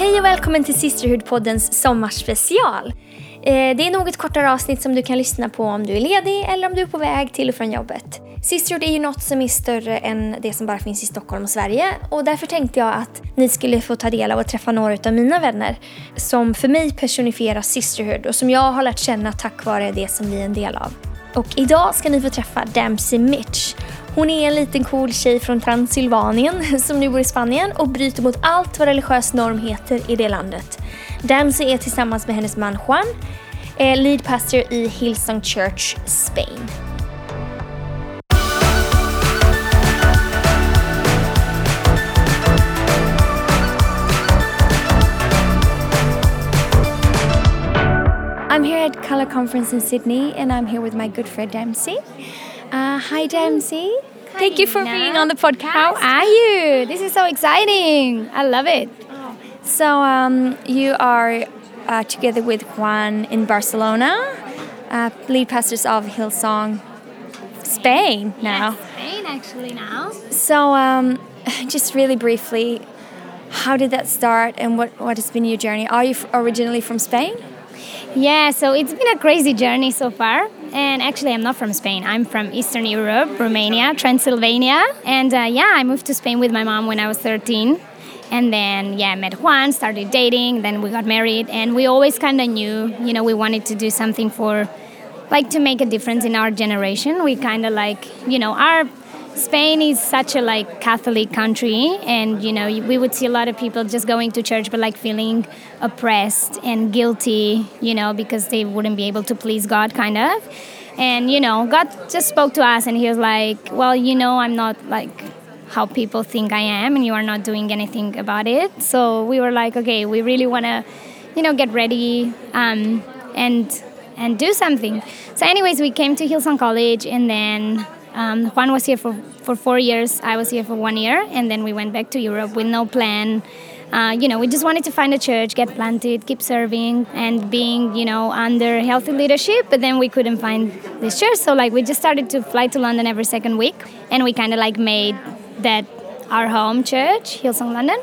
Hej och välkommen till Sisterhood-poddens sommarspecial. Eh, det är något kortare avsnitt som du kan lyssna på om du är ledig eller om du är på väg till och från jobbet. Sisterhood är ju något som är större än det som bara finns i Stockholm och Sverige och därför tänkte jag att ni skulle få ta del av och träffa några av mina vänner som för mig personifierar Sisterhood och som jag har lärt känna tack vare det som vi är en del av. Och idag ska ni få träffa Dempsey Mitch. Hon är en liten cool tjej från Transylvanien som nu bor i Spanien och bryter mot allt vad religiös norm heter i det landet. Dancy är tillsammans med hennes man Juan eh, lead pastor i Hillsong Church, Spain. I'm here at Color Conference in Sydney and I'm here with my good friend Dempsey. Uh, hi Dancy. Thank you for Nina. being on the podcast. How are you? This is so exciting. I love it. So um, you are uh, together with Juan in Barcelona, uh, lead pastors of Hillsong, Spain now. Spain actually now. So um, just really briefly, how did that start and what, what has been your journey? Are you f- originally from Spain? Yeah, so it's been a crazy journey so far. And actually, I'm not from Spain. I'm from Eastern Europe, Romania, Transylvania. And uh, yeah, I moved to Spain with my mom when I was 13. And then, yeah, I met Juan, started dating, then we got married. And we always kind of knew, you know, we wanted to do something for, like, to make a difference in our generation. We kind of like, you know, our Spain is such a like Catholic country, and you know we would see a lot of people just going to church, but like feeling oppressed and guilty, you know, because they wouldn't be able to please God, kind of. And you know, God just spoke to us, and He was like, "Well, you know, I'm not like how people think I am, and you are not doing anything about it." So we were like, "Okay, we really want to, you know, get ready um, and and do something." So, anyways, we came to Hillsong College, and then um, Juan was here for, for four years. I was here for one year, and then we went back to Europe with no plan. Uh, you know, we just wanted to find a church, get planted, keep serving, and being, you know, under healthy leadership. But then we couldn't find this church, so like we just started to fly to London every second week, and we kind of like made that our home church, Hillsong London.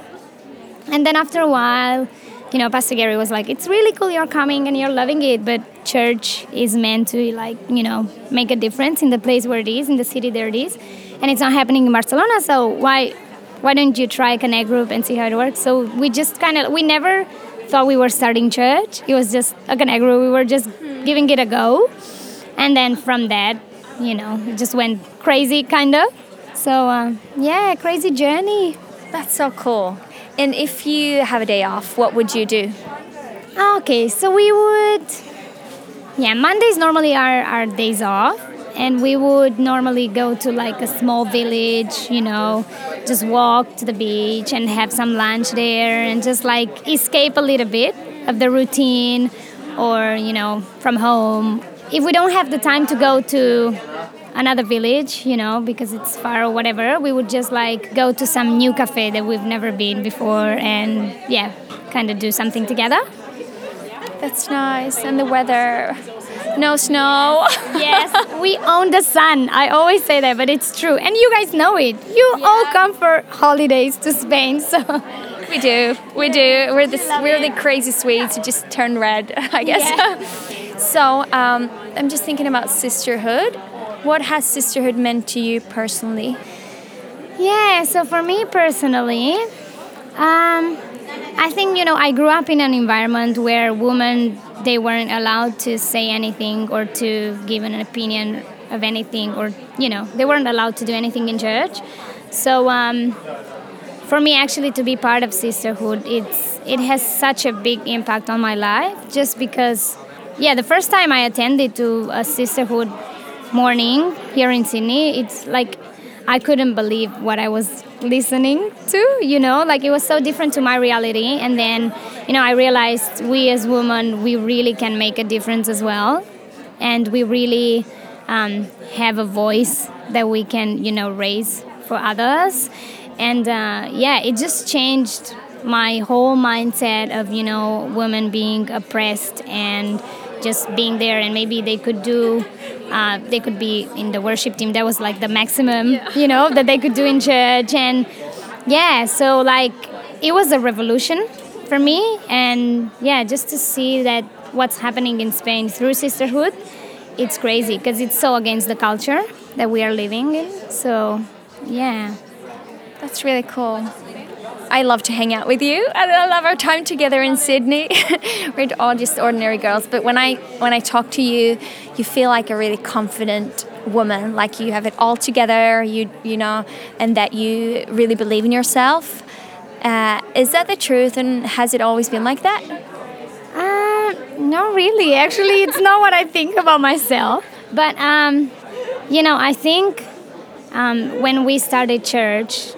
And then after a while, you know, Pastor Gary was like, "It's really cool you're coming and you're loving it, but church is meant to like, you know, make a difference in the place where it is, in the city there it is, and it's not happening in Barcelona. So why, why don't you try a connect group and see how it works?" So we just kind of, we never thought we were starting church. It was just a connect group. We were just giving it a go, and then from that, you know, it just went crazy, kind of. So uh, yeah, crazy journey. That's so cool. And if you have a day off, what would you do? Ah, okay, so we would, yeah, Mondays normally are our days off, and we would normally go to like a small village, you know, just walk to the beach and have some lunch there and just like escape a little bit of the routine or, you know, from home. If we don't have the time to go to another village, you know, because it's far or whatever, we would just like go to some new cafe that we've never been before and yeah, kind of do something together. That's nice. And the weather, no snow. yes, we own the sun. I always say that, but it's true. And you guys know it. You all come for holidays to Spain, so we do. We do. We're the we're the crazy Swedes who just turn red, I guess. Yeah. so um, I'm just thinking about sisterhood. What has sisterhood meant to you personally? yeah. So for me personally, um, I think you know I grew up in an environment where women they weren't allowed to say anything or to give an opinion of anything, or you know they weren't allowed to do anything in church. So um, for me actually to be part of sisterhood it's it has such a big impact on my life just because yeah the first time i attended to a sisterhood morning here in sydney it's like i couldn't believe what i was listening to you know? Like it was so different to my reality. And then you know i realized we as women we really can make a difference as well. And we really um, have a voice that we can you know raise for others. And uh, yeah it just changed my whole mindset of you know women being oppressed and just being there and maybe they could do uh, they could be in the worship team that was like the maximum you know that they could do in church and yeah so like it was a revolution for me. And yeah, just to see that what's happening in Spain through sisterhood, it's crazy because it's so against the culture that we are living in. So yeah. That's really cool. I love to hang out with you, and I love our time together in Sydney. We're all just ordinary girls, but when I when I talk to you, you feel like a really confident woman, like you have it all together. You you know, and that you really believe in yourself. Uh, is that the truth, and has it always been like that? Uh, not really. Actually, it's not what I think about myself. But um, you know, I think um, when we started church,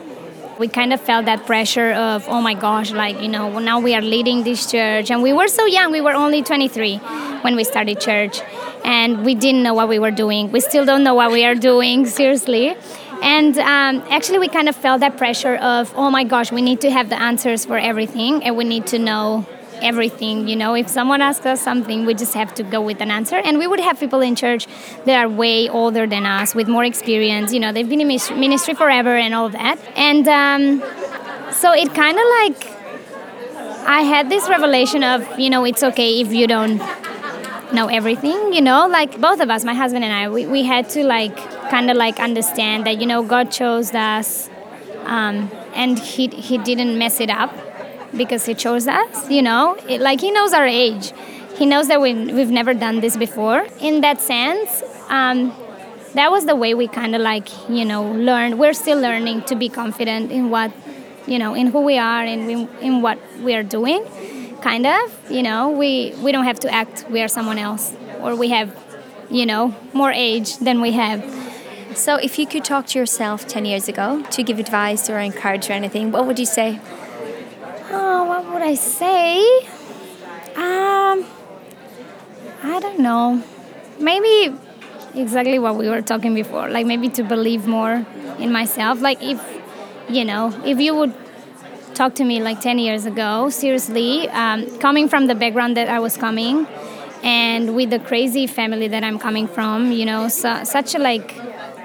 we kind of felt that pressure of oh my gosh like you know now we are leading this church. And we were so young we were only 23 when we started church. And we didn't know what we were doing. We still don't know what we are doing seriously. And um, actually we kind of felt that pressure of oh my gosh we need to have the answers for everything. And we need to know everything. You know, if someone asks us something, we just have to go with an answer. And we would have people in church that are way older than us with more experience. You know, they've been in ministry forever and all that. And um, so it kind of like I had this revelation of, you know, it's okay if you don't know everything, you know, like both of us, my husband and I, we, we had to like kind of like understand that, you know, God chose us um, and he, he didn't mess it up because he chose us, you know? It, like he knows our age. He knows that we, we've never done this before. In that sense, um, that was the way we kind of like, you know, learned. We're still learning to be confident in what, you know, in who we are and in, in what we are doing. Kind of, you know, we, we don't have to act we are someone else or we have, you know, more age than we have. So, if you could talk to yourself 10 years ago to give advice or encourage or anything, what would you say? Oh, what would I say? Um, I don't know. Maybe exactly what we were talking before. Like maybe to believe more in myself. Like if you know, if you would talk to me like 10 years ago, seriously, um, coming from the background that I was coming, and with the crazy family that I'm coming from, you know, so, such a like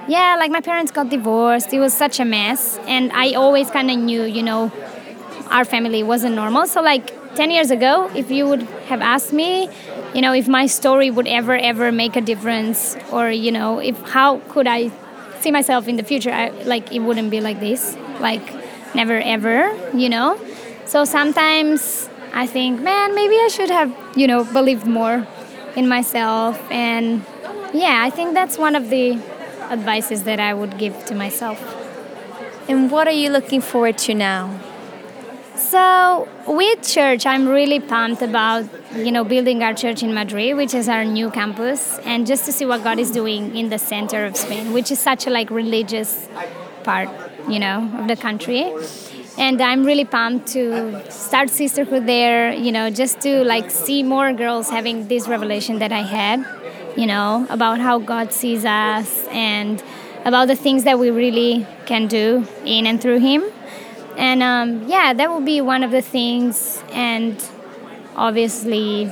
yeah, like my parents got divorced. It was such a mess. And I always kind of knew, you know, our family wasn't normal. So, like 10 years ago, if you would have asked me, you know, if my story would ever, ever make a difference, or, you know, if how could I see myself in the future, I, like it wouldn't be like this, like never, ever, you know? So sometimes I think, man, maybe I should have, you know, believed more in myself. And yeah, I think that's one of the advices that I would give to myself. And what are you looking forward to now? So with church, I'm really pumped about you know building our church in Madrid, which is our new campus, and just to see what God is doing in the center of Spain, which is such a like religious part, you know, of the country. And I'm really pumped to start sisterhood there, you know, just to like see more girls having this revelation that I had, you know, about how God sees us and about the things that we really can do in and through Him and um, yeah that will be one of the things. And obviously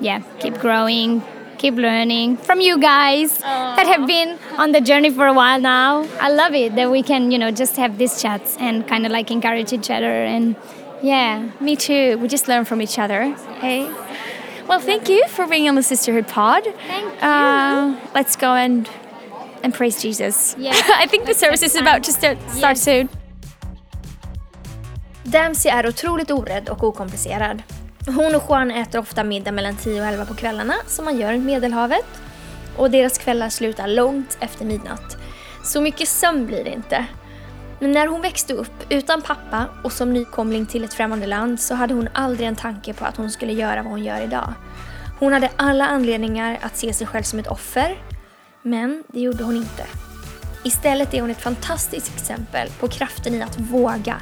yeah keep growing keep learning from you guys Aww. that have been on the journey for a while now. I love it that we can you know just have these chats and kind of like encourage each other. And yeah. Me too. We just learn from each other. Hey. Well thank you for being on the sisterhood pod. Thank you. uh, let's go and and praise jesus. Yeah. I think the service is about to start, start yes. soon Dempsey är otroligt orädd och okomplicerad. Hon och Juan äter ofta middag mellan 10 och 11 på kvällarna, som man gör i Medelhavet. Och deras kvällar slutar långt efter midnatt. Så mycket sömn blir det inte. Men när hon växte upp utan pappa och som nykomling till ett främmande land så hade hon aldrig en tanke på att hon skulle göra vad hon gör idag. Hon hade alla anledningar att se sig själv som ett offer, men det gjorde hon inte. Istället är hon ett fantastiskt exempel på kraften i att våga,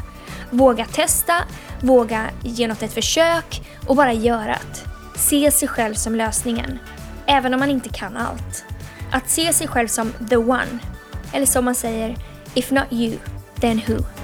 Våga testa, våga ge något ett försök och bara göra det. Se sig själv som lösningen, även om man inte kan allt. Att se sig själv som the one, eller som man säger, if not you, then who?